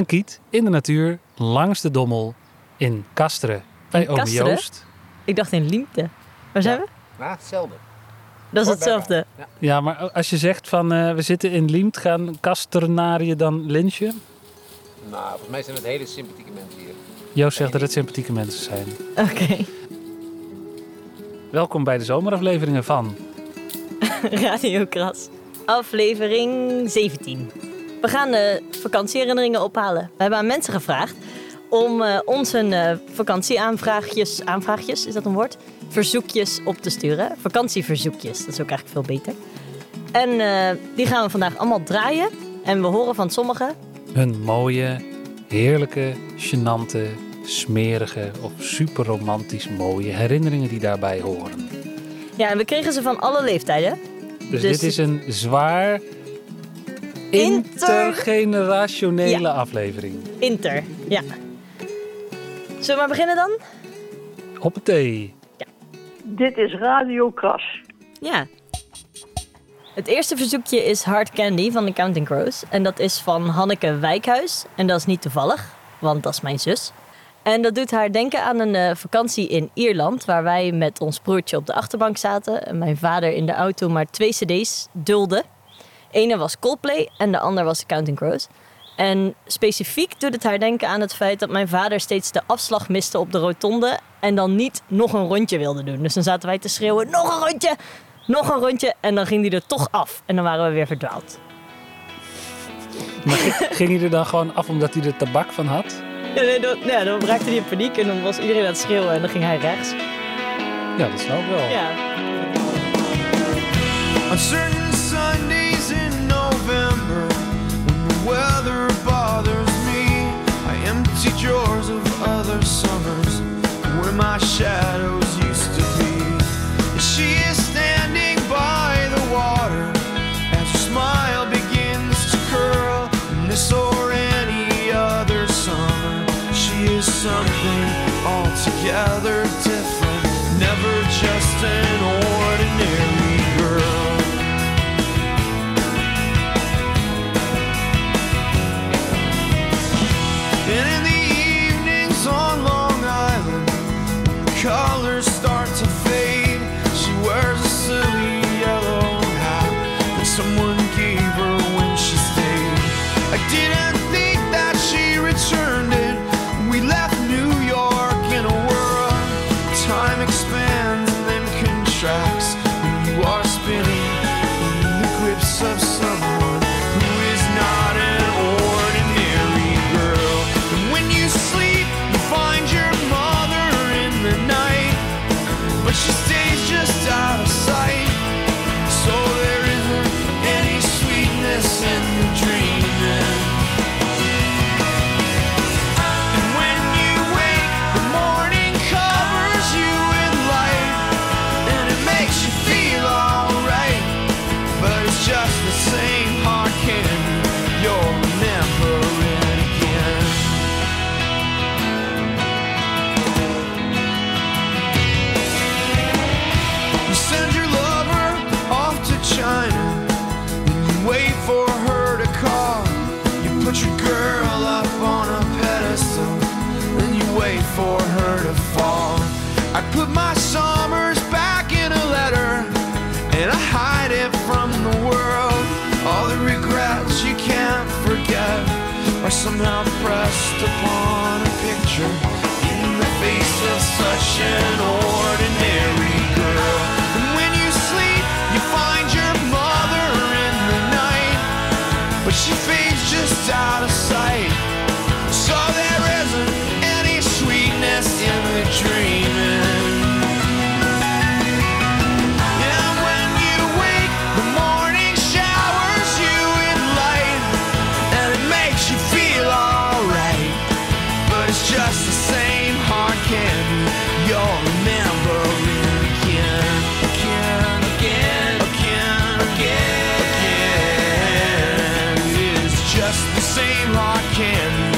een kiet, in de natuur, langs de Dommel, in Kasteren, bij Kasteren? Joost. Ik dacht in Liemte. Waar zijn we? Ja, hetzelfde. Dat is hetzelfde. Ja, maar als je zegt van eh, we zitten in Liemt, gaan Kasterenariën dan lynchen? Nou, volgens mij zijn het hele sympathieke mensen hier. Joost zegt dat het sympathieke mensen zijn. Oké. Welkom bij de zomerafleveringen van Radio Kras. Aflevering 17. We gaan de vakantieherinneringen ophalen. We hebben aan mensen gevraagd om eh, ons hun eh, vakantieaanvraagjes... Aanvraagjes, is dat een woord? Verzoekjes op te sturen. Vakantieverzoekjes, dat is ook eigenlijk veel beter. En eh, die gaan we vandaag allemaal draaien. En we horen van sommigen... hun mooie, heerlijke, gênante, smerige of super romantisch mooie herinneringen die daarbij horen. Ja, en we kregen ze van alle leeftijden. Dus, Dus- dit is een zwaar intergenerationele Ja. aflevering. Inter, ja. Zullen we maar beginnen dan? Hoppatee. Dit is Radio Kras. Ja. Het eerste verzoekje is Hard Candy van de Counting Crows. En dat is van Hanneke Wijkhuis. En dat is niet toevallig, want dat is mijn zus. En dat doet haar denken aan een eh, vakantie in Ierland... waar wij met ons broertje op de achterbank zaten... en mijn vader in de auto maar twee cd's dulde. Ene was Coldplay en de ander was de Counting Crows. En specifiek doet het haar denken aan het feit dat mijn vader steeds de afslag miste op de rotonde... en dan niet nog een rondje wilde doen. Dus dan zaten wij te schreeuwen, nog een rondje, nog een rondje... en dan ging hij er toch af en dan waren we weer verdwaald. Maar ging- ging hij er dan gewoon af omdat hij er tabak van had? Ja, nee, dan, ja, dan raakte hij in paniek en dan was iedereen aan het schreeuwen en dan ging hij rechts. Ja, dat snap ik wel. Ja. Weather bothers me, I empty drawers of other summers where my shadows somehow pressed upon a picture in the face of such an ordinary I can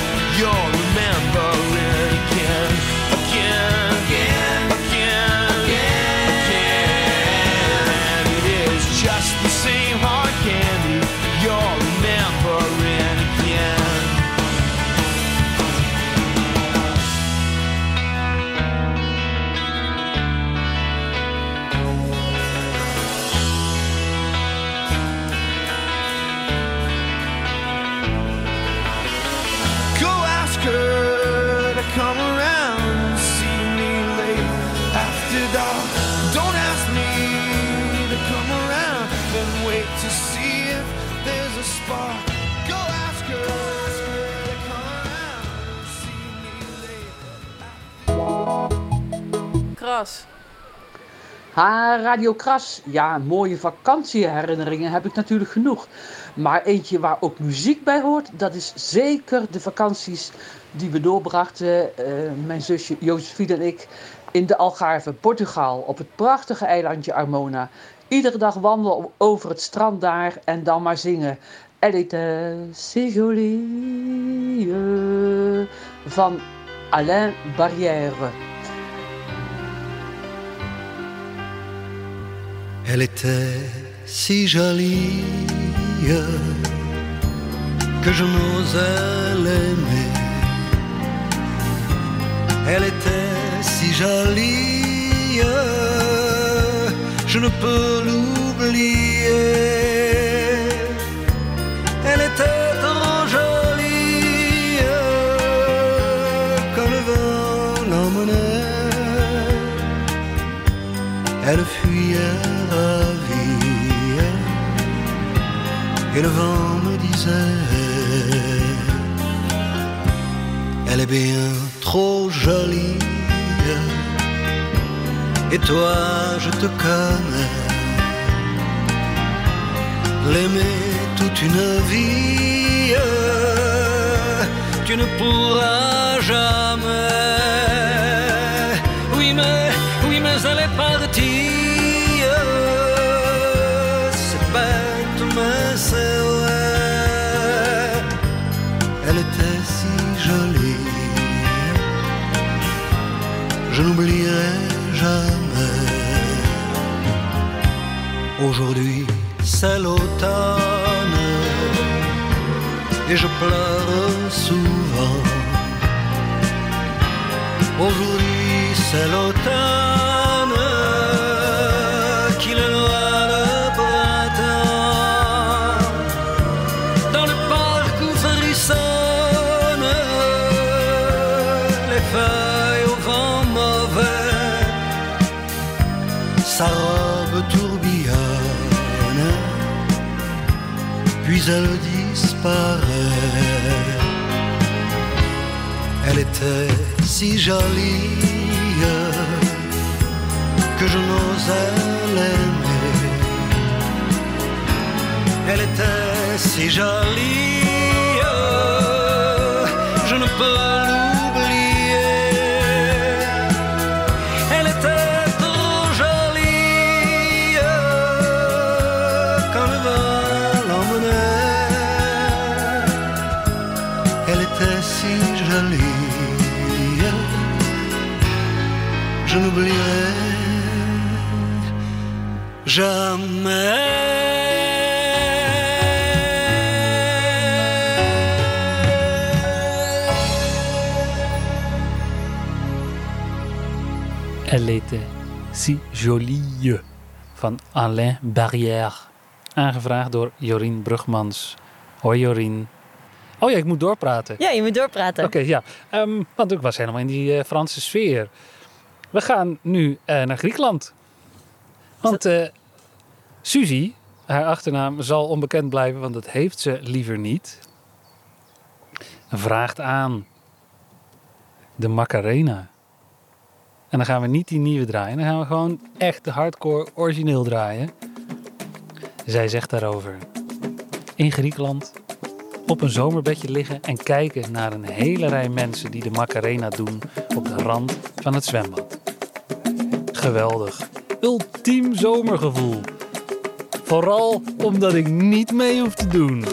Ha, Radio Kras. Ja, mooie vakantieherinneringen heb ik natuurlijk genoeg. Maar eentje waar ook muziek bij hoort, dat is zeker de vakanties die we doorbrachten, eh, mijn zusje Josephine en ik, in de Algarve, Portugal, op het prachtige eilandje Armona. Iedere dag wandelen over het strand daar en dan maar zingen. Était si euh, van Alain Barrière. Elle était si jolie que je n'osais l'aimer. Elle était si jolie, je ne peux l'oublier. Elle était Elle fuyait ravie et le vent me disait Elle est bien trop jolie et toi je te connais. L'aimer toute une vie tu ne pourras jamais. Oui mais, oui mais elle est partie Je n'oublierai jamais. Aujourd'hui c'est l'automne. Et je pleure souvent. Aujourd'hui c'est l'automne Elle disparaît Elle était si jolie que je n'osais l'aimer. Elle était si jolie, je ne peux Elle était si jolie, je n'oublierai jamais. Elle était si jolie van Alain Barrière. Aangevraagd door Jorien Brugmans. Hoi Jorien. Oh ja, ik moet doorpraten. Ja, je moet doorpraten. Oké, ja. Ehm, want ik was helemaal in die eh, Franse sfeer. We gaan nu eh, naar Griekenland. Want eh Suzy, haar achternaam zal onbekend blijven, want dat heeft ze liever niet. Vraagt aan de Macarena. En dan gaan we niet die nieuwe draaien. Dan gaan we gewoon echt de hardcore origineel draaien. Zij zegt daarover. In Griekenland op een zomerbedje liggen en kijken naar een hele rij mensen die de Macarena doen op de rand van het zwembad. Geweldig. Ultiem zomergevoel. Vooral omdat ik niet mee hoef te doen.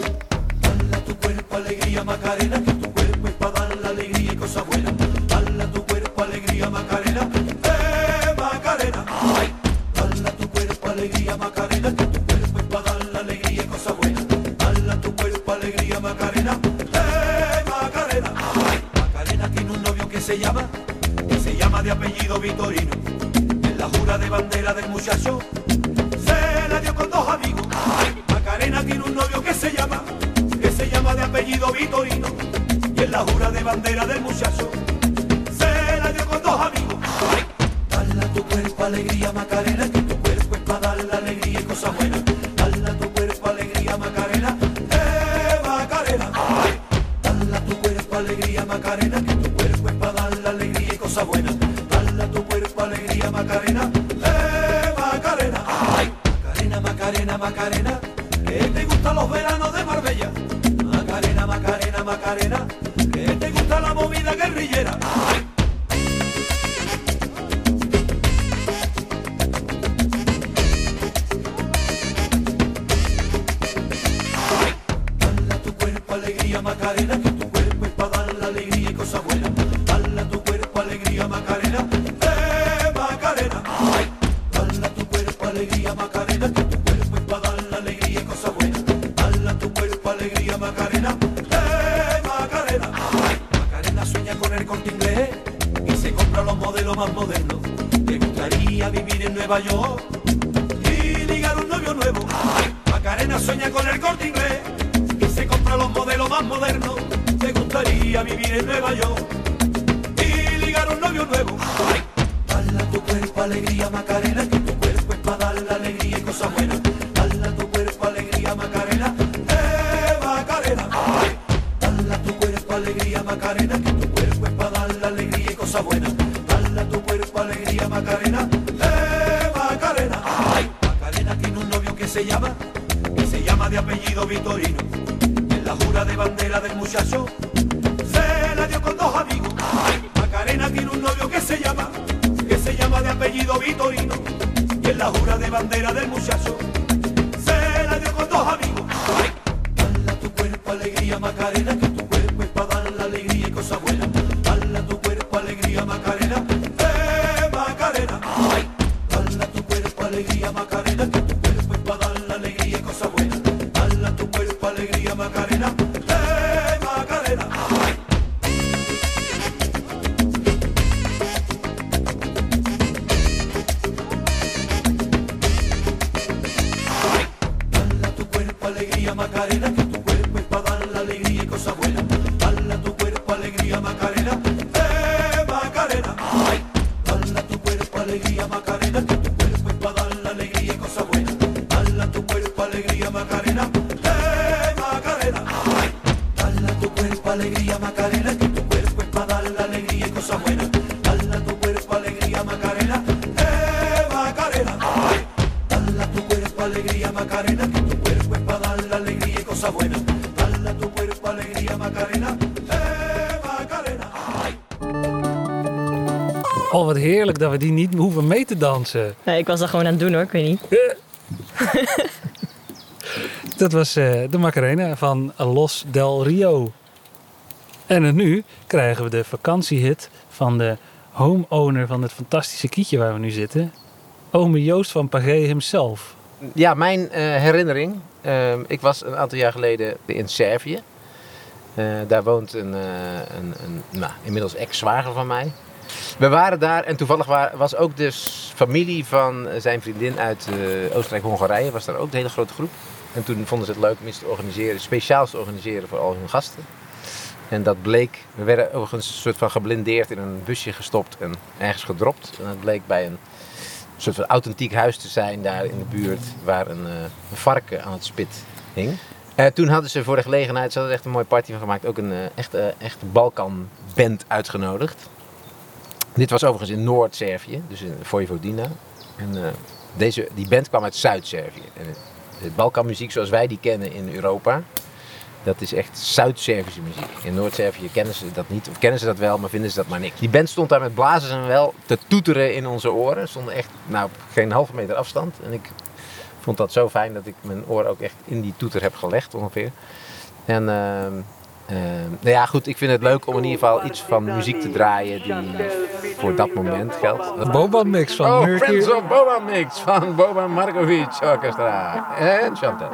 Que se llama, que se llama de apellido Vitorino. En la jura de bandera del muchacho se la dio con dos amigos. Macarena tiene un novio que se llama que se llama de apellido Vitorino y en la jura de bandera del muchacho se la dio con dos amigos. A tu cuerpo alegría Macarena, dat we die niet hoeven mee te dansen. Nee, ik was dat gewoon aan het doen hoor, ik weet niet. Dat was eh, de Macarena van Los del Rio. En nu krijgen we de vakantiehit van de homeowner van het fantastische kietje waar we nu zitten. Ome Joost van Pagé himself. Ja, mijn eh, herinnering. Ehm, ik was een aantal jaar geleden in Servië. Eh, daar woont een, een, een nou, inmiddels ex-zwager van mij. We waren daar en toevallig wa- was ook de s- familie van zijn vriendin uit eh, Oostenrijk-Hongarije. Was daar ook een hele grote groep. En toen vonden ze het leuk om iets te organiseren, speciaals te organiseren voor al hun gasten. En dat bleek, we werden overigens een soort van geblindeerd in een busje gestopt en ergens gedropt. En dat bleek bij een soort van authentiek huis te zijn daar in de buurt waar een, eh, een varken aan het spit hing. Eh, toen hadden ze voor de gelegenheid, ze hadden er echt een mooie party van gemaakt, ook een eh, echte, echte Balkan-band uitgenodigd. Dit was overigens in Noord-Servië, dus in Vojvodina. En eh, deze, die band kwam uit Zuid-Servië. Balkanmuziek zoals wij die kennen in Europa, dat is echt Zuid-Servische muziek. In Noord-Servië kennen ze dat niet, of kennen ze dat wel, maar vinden ze dat maar niks. Die band stond daar met blazers en wel te toeteren in onze oren. Stonden echt nou, op geen halve meter afstand. En ik vond dat zo fijn dat ik mijn oor ook echt in die toeter heb gelegd ongeveer. En ehm, ehm, nou ja, goed, ik vind het leuk om in ieder geval iets van muziek te draaien die voor dat moment geldt. Boba Mix van Oh. Friends of Boba Mix van Boban Markovic Orchestra en Chantal.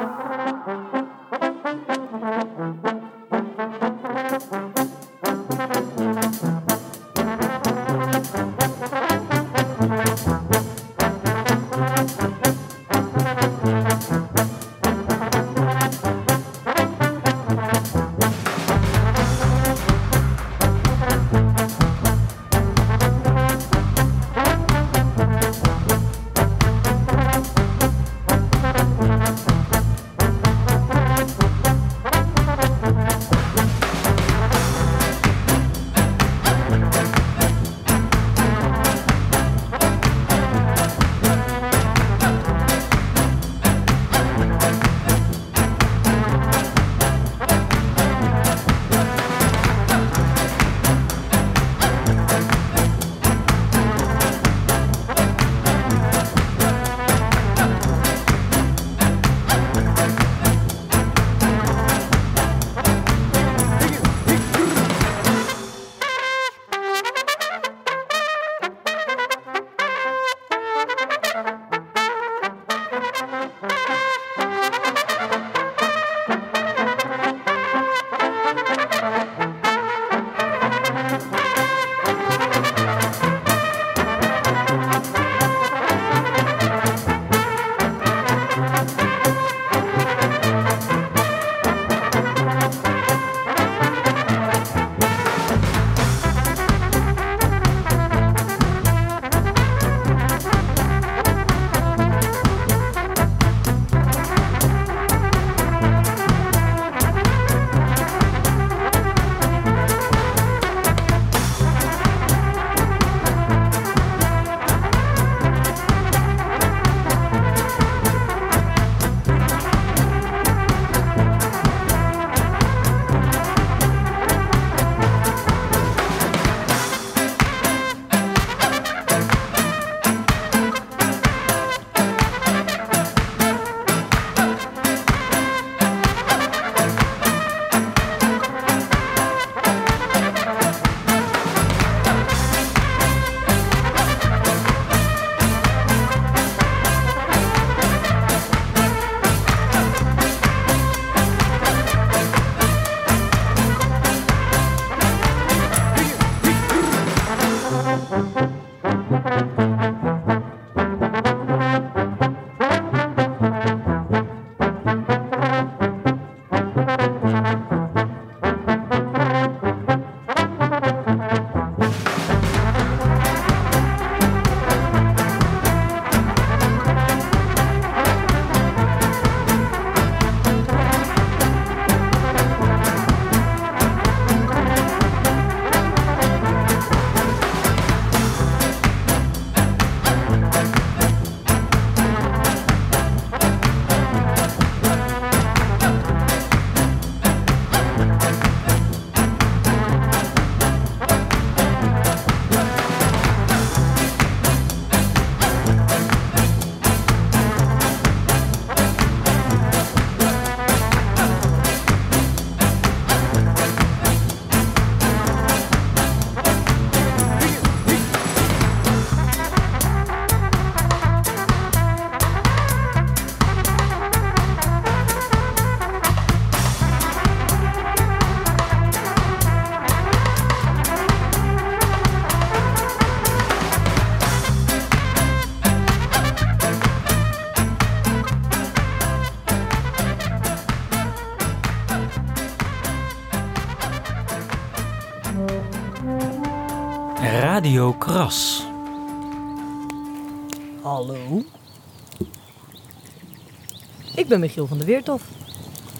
Ik ben Michiel van de Weertof.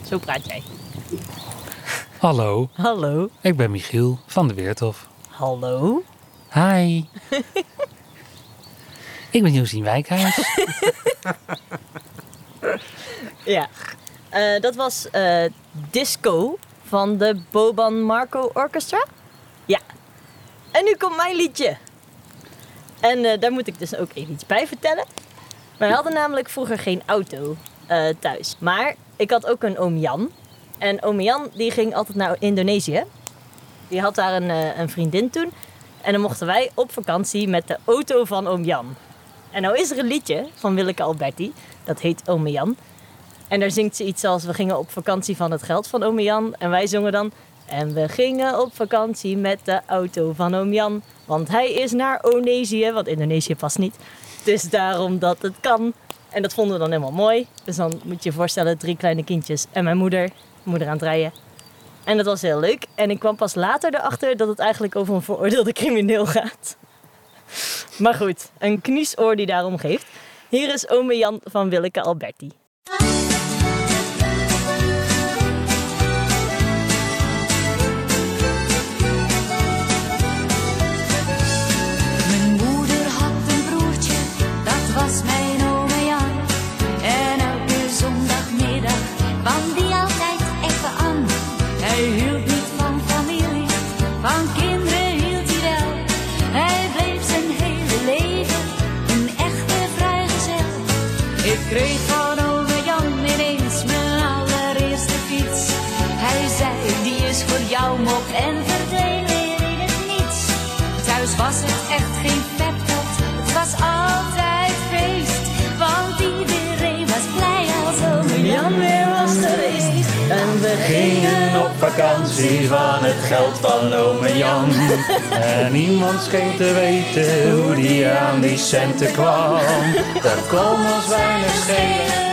Zo praat jij. Hallo, Hallo. ik ben Michiel van de Weertof. Hallo. Hi. ik ben Josien Wijkhuis. Ja. Eh, dat was eh, Disco van de Boban Marco Orchestra. Ja. En nu komt mijn liedje. En eh, daar moet ik dus ook even iets bij vertellen. Wij hadden namelijk vroeger geen auto eh, thuis. Maar ik had ook een oom Jan. En oom Jan die ging altijd naar Indonesië. Die had daar een, eh, een vriendin toen. En dan mochten wij op vakantie met de auto van oom Jan. En nou is er een liedje van Willeke Alberti. Dat heet Ome Jan. En daar zingt ze iets als... We gingen op vakantie van het geld van Ome Jan. En wij zongen dan... En we gingen op vakantie met de auto van oom Jan. Want hij is naar Onesië. Want Indonesië past niet. Dus daarom dat het kan. En dat vonden we dan helemaal mooi. Dus dan moet je je voorstellen... Drie kleine kindjes en mijn moeder. Moeder aan het rijden. En dat was heel leuk. En ik kwam pas later erachter... dat het eigenlijk over een veroordeelde crimineel gaat. Maar goed, een kniesoor die daarom geeft. Hier is ome Jan van Willeke Alberti. Vakantie van het geld van ome Jan. En niemand scheen te weten hoe die aan die centen kwam. Dat kon ons weinig schelen.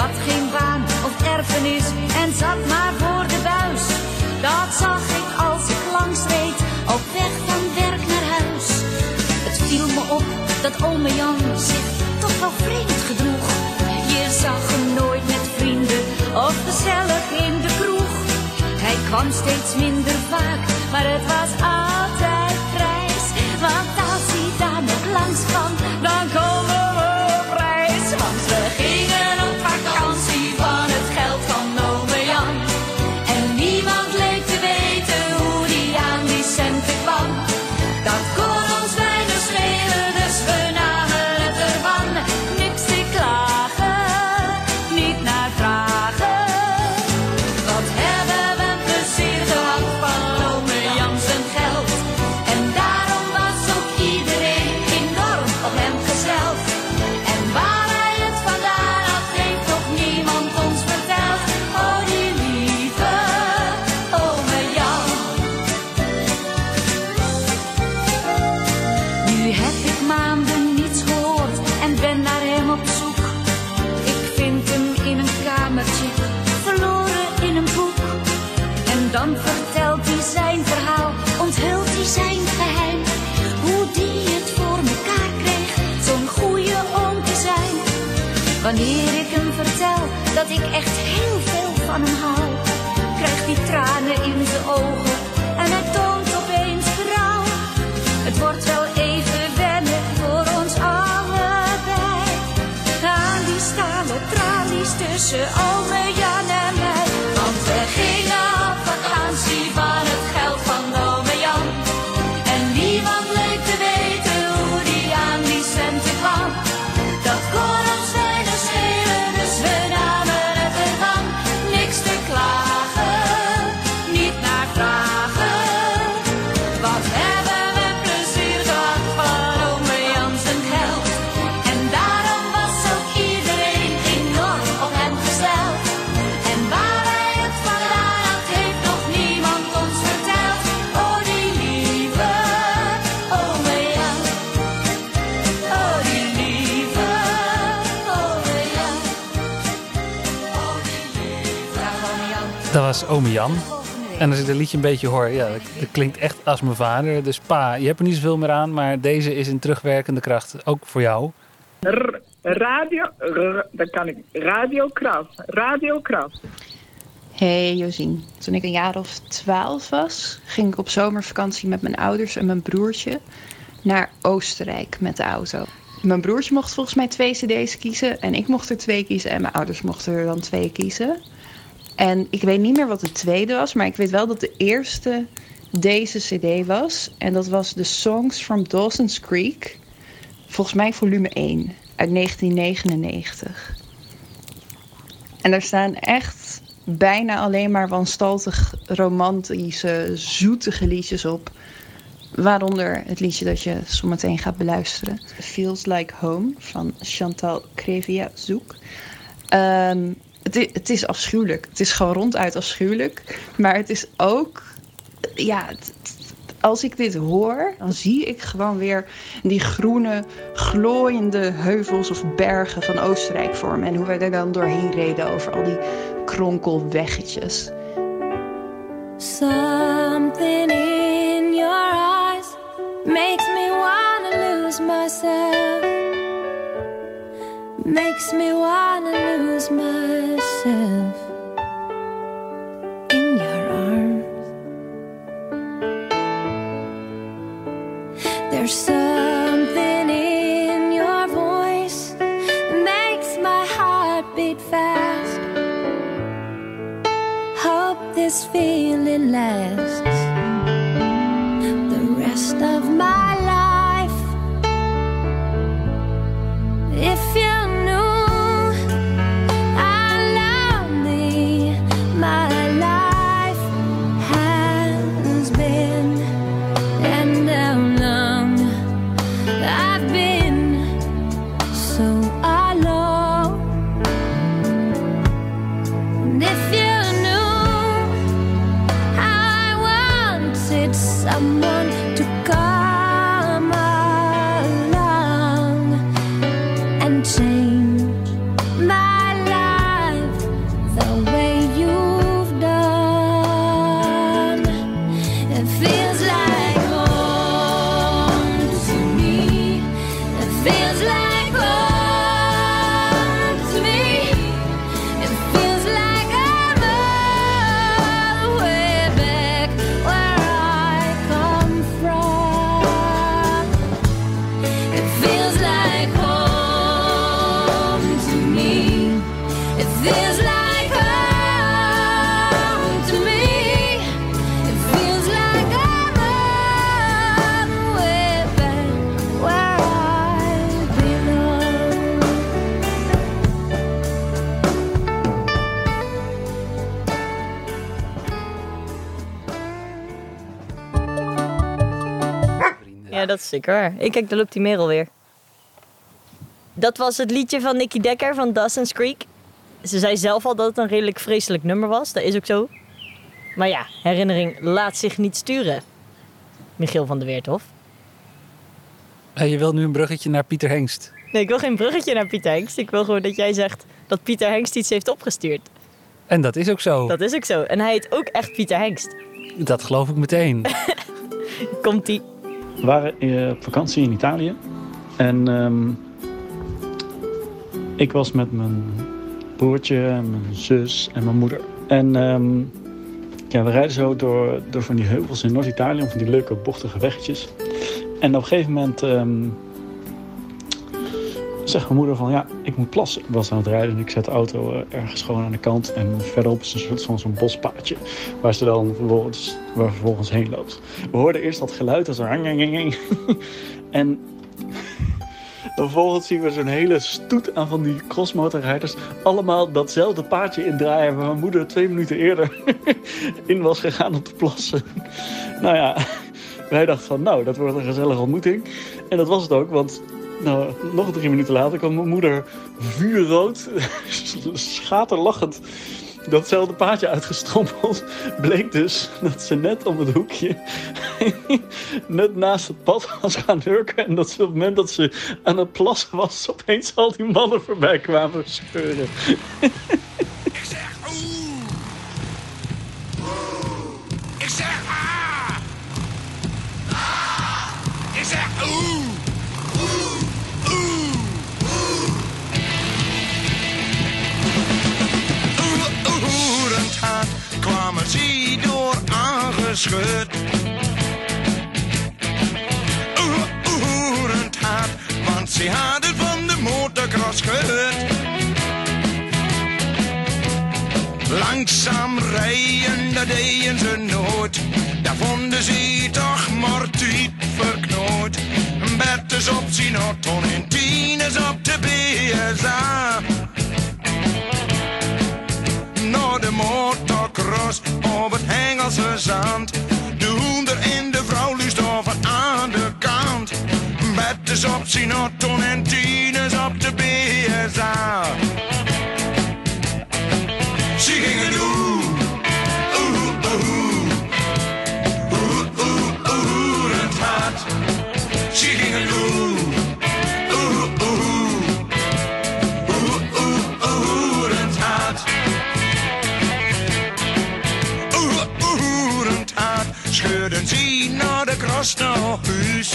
Had geen baan of erfenis en zat maar voor de buis. Dat zag ik als ik langs reed, op weg van werk naar huis. Het viel me op dat ome Jan zich toch wel vreemd gedroeg. Je zag hem nooit met vrienden of gezellig in de kroeg. Hij kwam steeds minder vaak, maar het was altijd prijs. Want als hij daar nog langs kwam, Wanneer ik hem vertel dat ik echt heel veel van hem hou, krijgt hij tranen in zijn ogen en hij toont opeens berouw. Het wordt wel even wennen voor ons allebei. Aan die stalen tralies tussen ome Jan Dat was ome Jan. En als ik dat liedje een beetje hoor, ja, dat, dat klinkt echt als mijn vader. Dus pa, je hebt er niet zoveel meer aan, maar deze is in terugwerkende kracht ook voor jou. R- radio, r- dan kan ik. Radiokraft. Radiokraft. Hey Josien, toen ik een jaar of twaalf was, ging ik op zomervakantie met mijn ouders en mijn broertje naar Oostenrijk met de auto. Mijn broertje mocht volgens mij twee cd's kiezen en ik mocht er twee kiezen en mijn ouders mochten er dan twee kiezen. En ik weet niet meer wat de tweede was, maar ik weet wel dat de eerste deze cd was. En dat was de Songs from Dawson's Creek, volgens mij volume 1 uit 1999. En daar staan echt bijna alleen maar wanstaltig romantische, zoetige liedjes op. Waaronder het liedje dat je zometeen gaat beluisteren. Feels Like Home van Chantal Crevia Zoek. Ehm, het, is afschuwelijk. Het is gewoon ronduit afschuwelijk. Maar het is ook... Ja, als ik dit hoor, dan zie ik gewoon weer die groene, glooiende heuvels of bergen van Oostenrijk voor me. En hoe wij er dan doorheen reden over al die kronkelweggetjes. Something in your eyes makes me wanna lose myself. Makes me wanna lose myself in your arms. There's something in your voice that makes my heart beat fast. Hope this feeling lasts zeker waar. Ik kijk, daar loopt die merel weer. Dat was het liedje van Nicky Dekker van Dawson's Creek. Ze zei zelf al dat het een redelijk vreselijk nummer was. Dat is ook zo. Maar ja, herinnering laat zich niet sturen. Michiel van der Weerthof. Je wilt nu een bruggetje naar Pieter Hengst. Nee, ik wil geen bruggetje naar Pieter Hengst. Ik wil gewoon dat jij zegt dat Pieter Hengst iets heeft opgestuurd. En dat is ook zo. Dat is ook zo. En hij heet ook echt Pieter Hengst. Dat geloof ik meteen. Komt-ie. We waren eh, op vakantie in Italië. En ehm, ik was met mijn broertje, mijn zus en mijn moeder. En ehm, ja, we rijden zo door, door van die heuvels in Noord-Italië, van die leuke bochtige weggetjes. En op een gegeven moment ehm, zegt mijn moeder van ja, ik moet plassen. Ik was aan het rijden en ik zet de auto eh, ergens gewoon aan de kant. En verderop is een soort van zo'n bospaadje waar ze dan vervolgens, waar vervolgens heen loopt. We hoorden eerst dat geluid als een En vervolgens zien we zo'n hele stoet aan van die crossmotorrijders. Allemaal datzelfde paadje indraaien waar mijn moeder twee minuten eerder in was gegaan om te plassen. Nou ja, wij dachten van nou, dat wordt een gezellige ontmoeting. En dat was het ook, want nou, nog drie minuten later kwam mijn moeder vuurrood, schaterlachend datzelfde paadje uitgestrompeld. Bleek dus dat ze net om het hoekje, net naast het pad was gaan hurken. En dat ze op het moment dat ze aan het plassen was, opeens al die mannen voorbij kwamen scheuren. kwamen ze door aangeschud. Oerend hart, want ze hadden van de motocross gehoord. Langzaam rijden, dat deden ze nooit. Daar vonden ze toch maar tijd verknoot. Bertus op zijn auto en Tines op de BSA. Naar de motocross op het Engelse zand. De hoender en de vrouw luistoven aan de kant. Bertus op zijn auto en Tines op de BSA. Kras naar huis.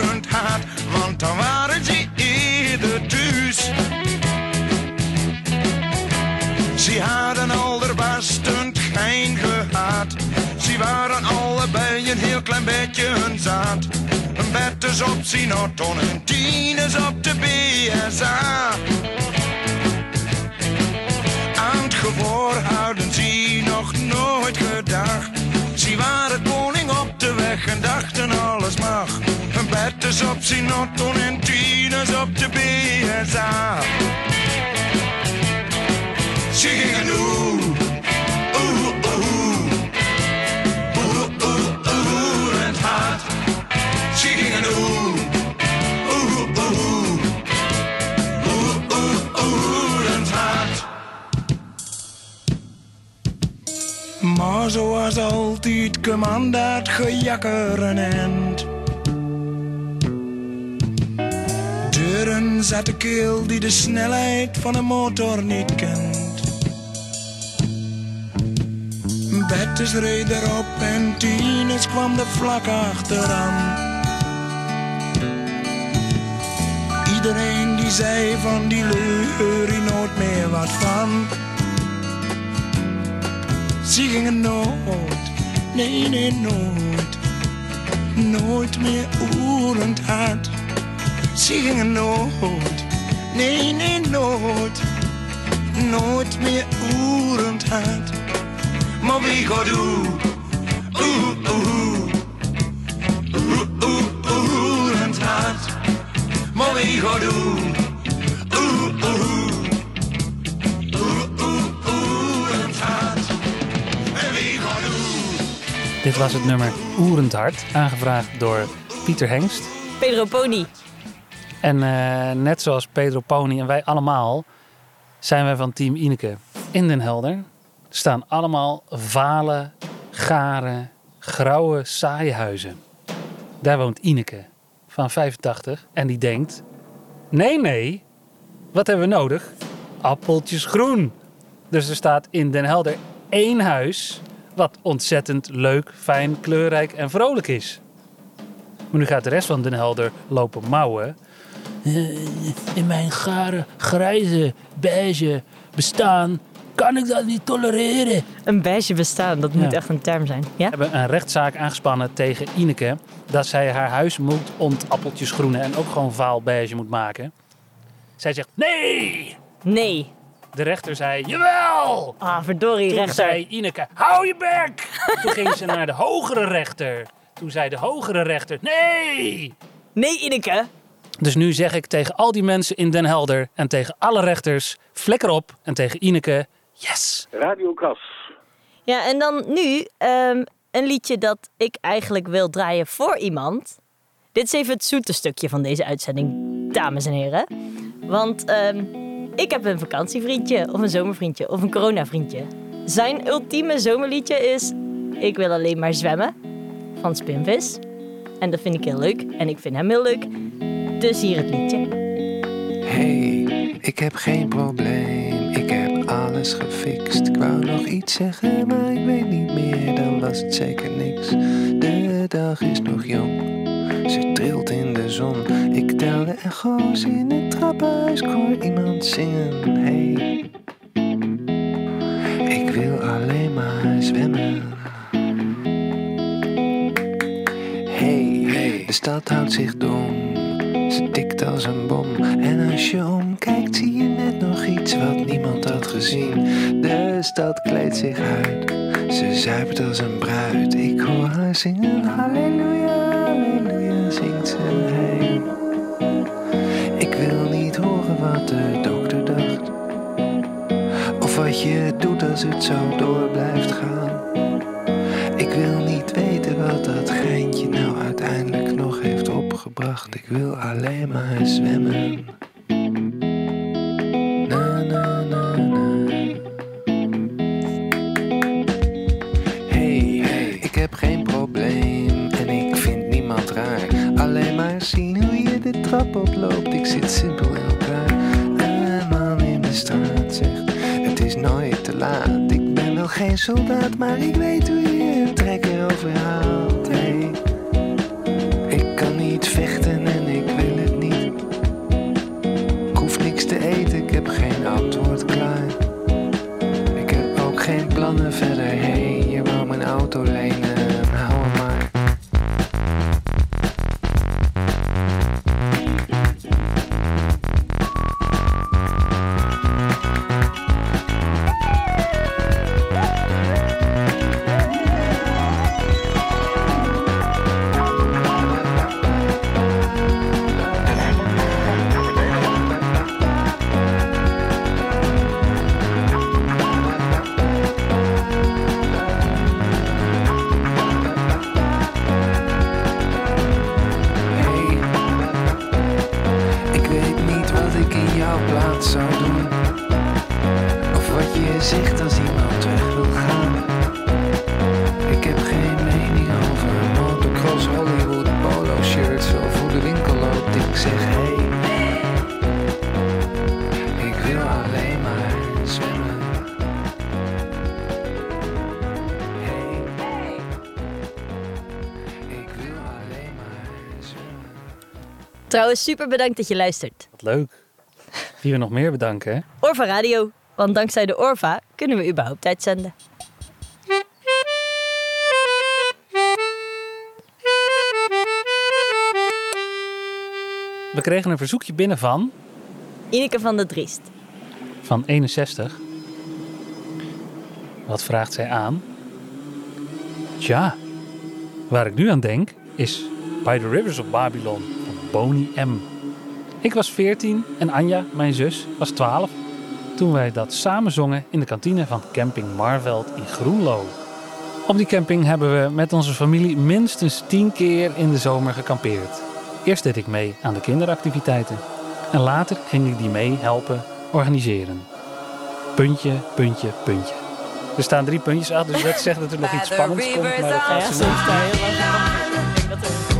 Het hart. Want dan waren ze eerder thuis. Ze hadden allerbestend geen gehad. Ze waren allebei een heel klein beetje hun zaad. Een bed is op Sinaton en tien is op de BSA. Gedacht. Ze waren koning op de weg en dachten alles mag. Een bed is op Sinaton en tien is op de BSA. Ze gingen doen. Maar zoals altijd kwam dat gejakker een eind. Deuren zat de keel die de snelheid van een motor niet kent. Bettes reed erop en Tines kwam er vlak achteraan. Iedereen die zei van die leur hier nooit meer wat van. Ze gingen nooit, nee nee nooit, nooit meer oerend hard. Ze gingen nooit, nee nee nooit, nooit meer oerend hard. Maar wie gaat? Oeh, oeh, oeh, oeh, oeh, het hart. Maar wie gaat? Oeh, Dit was het nummer Oerend Hart, aangevraagd door Pieter Hengst. Pedro Pony. En eh, net zoals Pedro Pony en wij allemaal, zijn wij van Team Ineke. In Den Helder staan allemaal vale, gare, grauwe, saaie huizen. Daar woont Ineke van 85 en die denkt... Nee, nee, wat hebben we nodig? Appeltjes groen. Dus er staat in Den Helder één huis wat ontzettend leuk, fijn, kleurrijk en vrolijk is. Maar nu gaat de rest van Den Helder lopen mouwen. Eh, In mijn gare, grijze, beige bestaan kan ik dat niet tolereren. Een beige bestaan, dat moet Ja. echt een term zijn. Ja? We hebben een rechtszaak aangespannen tegen Ineke dat zij haar huis moet ontappeltjes groenen en ook gewoon vaal beige moet maken. Zij zegt nee. Nee. De rechter zei jawel. Ah, verdorie, Toen rechter. zei Ineke hou je bek. Toen ging ze naar de hogere rechter. Toen zei de hogere rechter nee. Nee, Ineke. Dus nu zeg ik tegen al die mensen in Den Helder en tegen alle rechters flikker op en tegen Ineke yes. Radio Kras. Ja, en dan nu ehm, een liedje dat ik eigenlijk wil draaien voor iemand. Dit is even het zoete stukje van deze uitzending, dames en heren. Want ehm, ik heb een vakantievriendje, of een zomervriendje, of een coronavriendje. Zijn ultieme zomerliedje is Ik wil alleen maar zwemmen, van Spinvis. En dat vind ik heel leuk, en ik vind hem heel leuk. Dus hier het liedje. Hey, ik heb geen probleem, ik heb alles gefixt. Ik wou nog iets zeggen, maar ik weet niet meer, dan was het zeker niks. De dag is nog jong, ze trilt in de zon. Ik tel de echo's in het trappenhuis, ik hoor iemand zingen. Hey, ik wil alleen maar zwemmen. Hey, de stad houdt zich dom. Ze tikt als een bom. En als je omkijkt, zie je net nog iets wat niemand had gezien. De stad kleedt zich uit. Ze zuipt als een bruid. Ik hoor haar zingen. Halleluja, halleluja, Ik wil niet horen wat de dokter dacht. Of wat je doet als het zo door blijft gaan. Ik wil niet weten wat dat geintje nou uiteindelijk nog heeft opgebracht. Ik wil alleen maar zwemmen. Wel geen soldaat, maar Trouwens, super bedankt dat je luistert. Wat leuk. Wie we nog meer bedanken, hè? Orva Radio, want dankzij de Orva kunnen we überhaupt uitzenden. We kregen een verzoekje binnen van, Ineke van der Driest. van 61. Wat vraagt zij aan? Tja, waar ik nu aan denk is By the Rivers of Babylon Boney M. Ik was 14 en Anja, mijn zus, was 12 toen wij dat samen zongen in de kantine van camping Marveld in Groenlo. Op die camping hebben we met onze familie minstens 10 keer in de zomer gekampeerd. Eerst deed ik mee aan de kinderactiviteiten en later ging ik die mee helpen organiseren. Puntje, puntje, puntje. Er staan drie puntjes achter, dus dat zegt dat er nog iets spannends komt, maar dat gaat ze niet.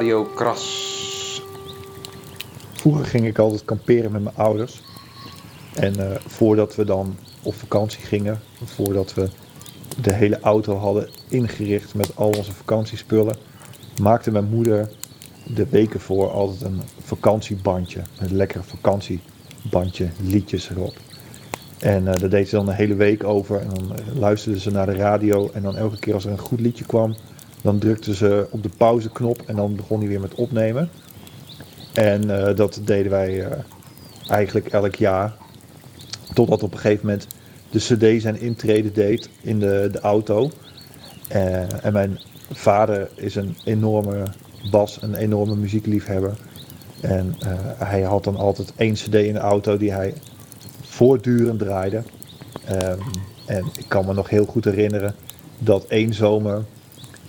Radio Kras. Vroeger ging ik altijd kamperen met mijn ouders. En eh, voordat we dan op vakantie gingen, voordat we de hele auto hadden ingericht met al onze vakantiespullen, maakte mijn moeder de weken voor altijd een vakantiebandje. Een lekker vakantiebandje, liedjes erop. En eh, daar deed ze dan een hele week over. En dan eh, luisterde ze naar de radio. En dan elke keer als er een goed liedje kwam, dan drukte ze op de pauzeknop. En dan begon hij weer met opnemen. En eh, dat deden wij eh, eigenlijk elk jaar. Totdat op een gegeven moment de CD zijn intrede deed in de, de auto. Eh, en mijn vader is een enorme bas, een enorme muziekliefhebber. En hij had dan altijd één CD in de auto die hij voortdurend draaide. Ehm, en ik kan me nog heel goed herinneren dat één zomer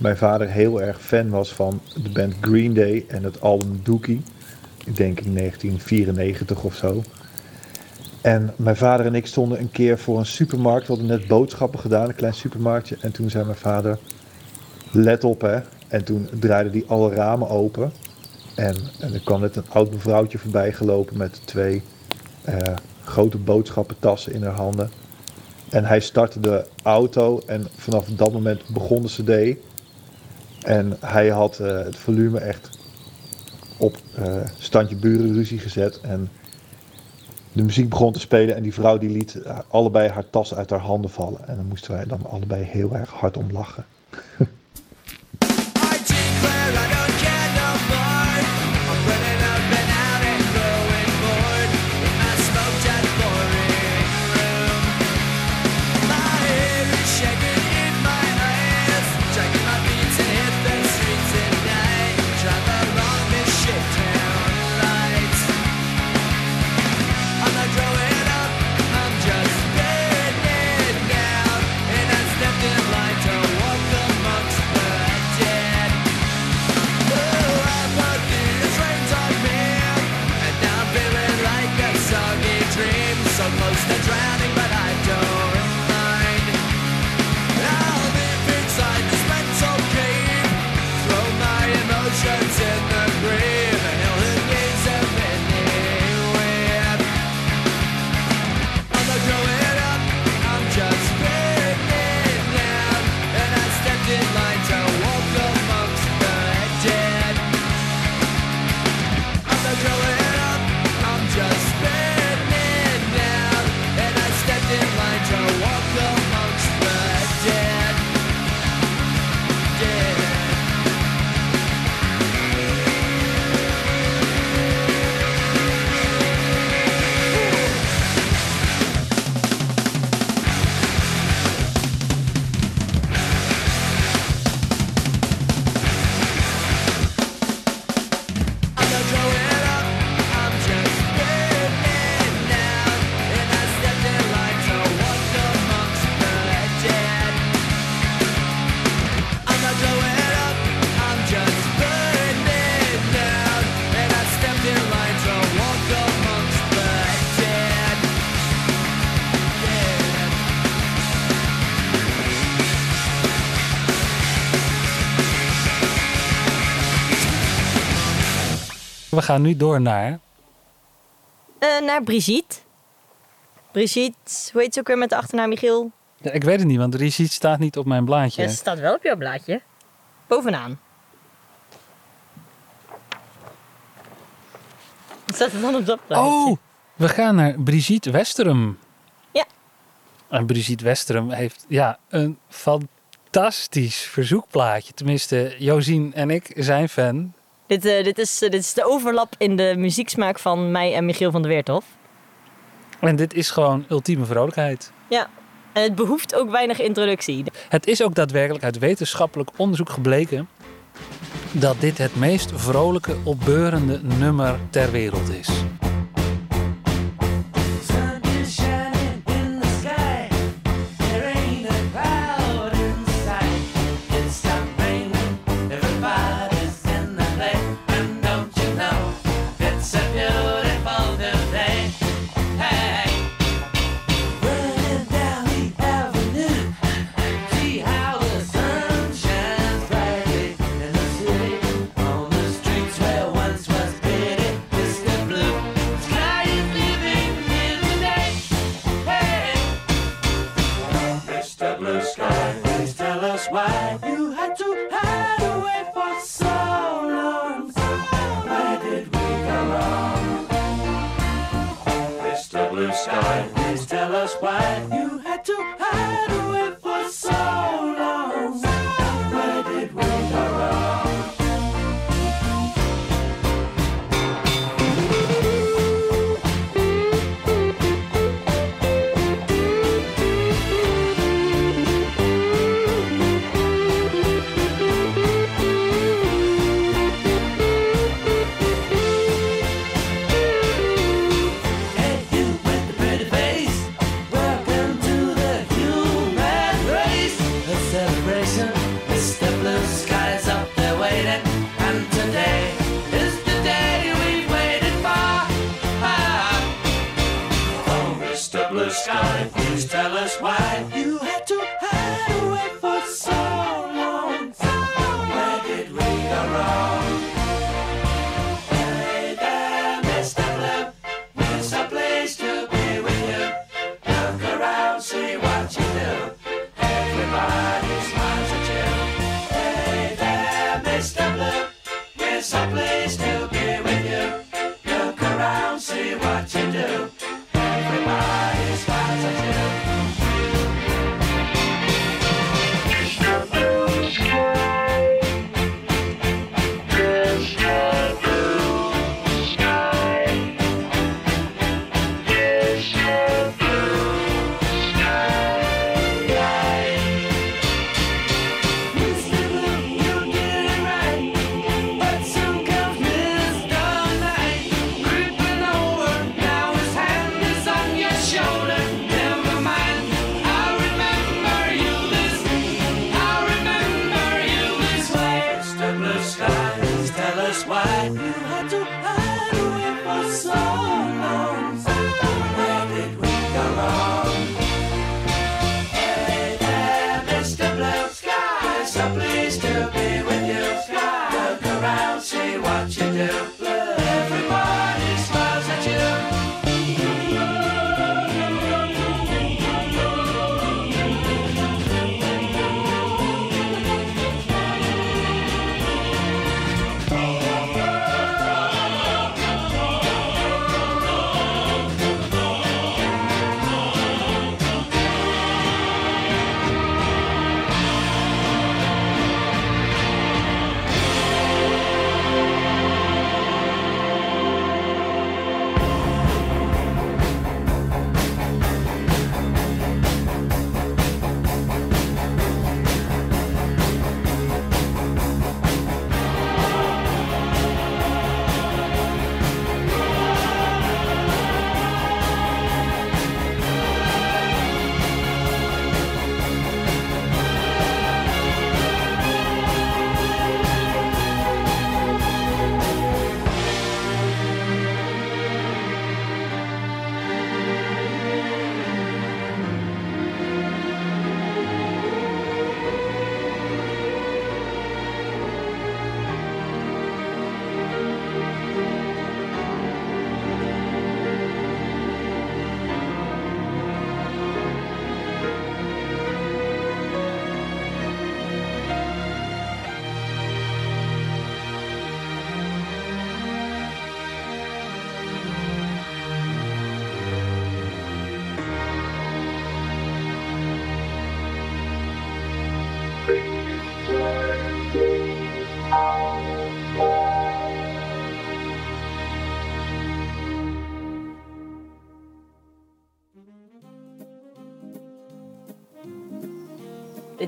mijn vader heel erg fan was van de band Green Day en het album Dookie. Ik denk in 1994 of zo. En mijn vader en ik stonden een keer voor een supermarkt. We hadden net boodschappen gedaan, een klein supermarktje. En toen zei mijn vader, let op hè. En toen draaide hij alle ramen open. En, er kwam net een oud mevrouwtje voorbij gelopen met twee eh, grote boodschappentassen in haar handen. En hij startte de auto en vanaf dat moment begon de cd. En hij had eh, het volume echt op eh, standje burenruzie gezet. En de muziek begon te spelen en die vrouw die liet eh, allebei haar tas uit haar handen vallen. En dan moesten wij dan allebei heel erg hard om lachen. gaan nu door naar... Eh, naar Brigitte. Brigitte, hoe heet ze ook weer met de achternaam Michiel? Ja, ik weet het niet, want Brigitte staat niet op mijn blaadje. Ja, ze staat wel op jouw blaadje. Bovenaan. Wat staat er dan op dat blaadje? Oh, we gaan naar Brigitte Westerum. Ja. En Brigitte Westerum heeft ja, een fantastisch verzoekplaatje. Tenminste, Josien en ik zijn fan. Dit, eh, dit, is, eh, dit is de overlap in de muzieksmaak van mij en Michiel van der Weerthof. En dit is gewoon ultieme vrolijkheid. Ja, en het behoeft ook weinig introductie. Het is ook daadwerkelijk uit wetenschappelijk onderzoek gebleken dat dit het meest vrolijke, opbeurende nummer ter wereld is.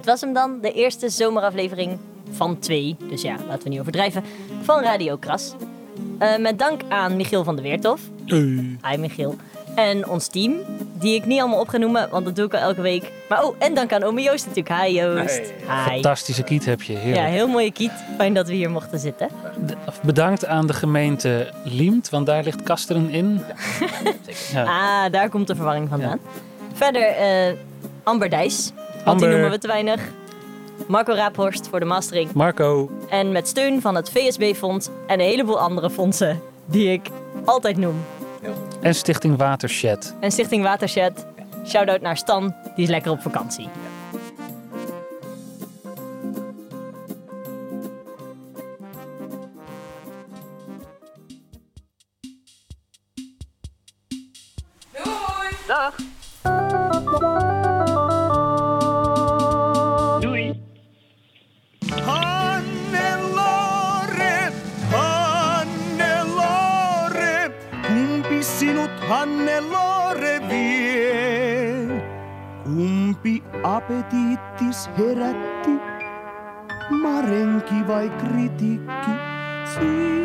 Dit was hem dan. De eerste zomeraflevering van twee. Dus ja, laten we niet overdrijven. Van Radio Kras. Eh, met dank aan Michiel van der Weertof. Hi Michiel. En ons team, die ik niet allemaal op ga noemen, want dat doe ik al elke week. Maar oh, en dank aan ome Joost natuurlijk. Hi Joost. Hi. Fantastische kiet heb je, heerlijk. Ja, heel mooie kiet. Fijn dat we hier mochten zitten. Bedankt aan de gemeente Liemt, want daar ligt Kasteren in. Ja. Ah, daar komt de verwarring vandaan. Verder eh, Amber Dijs, want Amber. die noemen we te weinig. Marco Raaphorst voor de mastering. Marco, En met steun van het VSB-fonds en een heleboel andere fondsen die ik altijd noem. en Stichting Watershed. En Stichting Watershed. Shout-out naar Stan, die is lekker op vakantie. Dag. Apetiittis herätti, marenki vai kritiikki? Zi,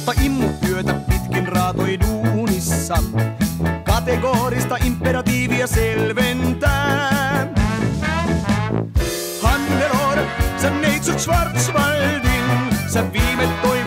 Mutta immutyötä pitkin raatoi duunissa, kategorista imperatiivia selventää. Hannelore, sä neitsyt Schwarzwaldin, sä viime toivot